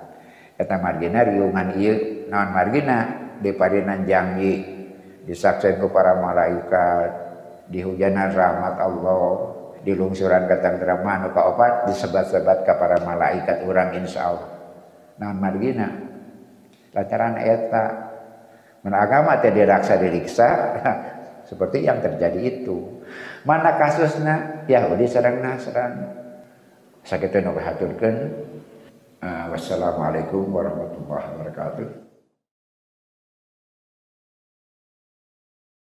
Eta margina riungan ieu naon margina? Di padinan janji disaksen ku para malaikat di hujanan rahmat Allah di lungsuran ketenteraman ka opat disebat-sebat ke para malaikat orang insya Allah. Nah margina? Lantaran eta menagama teh diraksa diriksa seperti yang terjadi itu. Mana kasusnya? Yahudi serang Nasrani. Sakitu nu uh, wassalamualaikum warahmatullahi wabarakatuh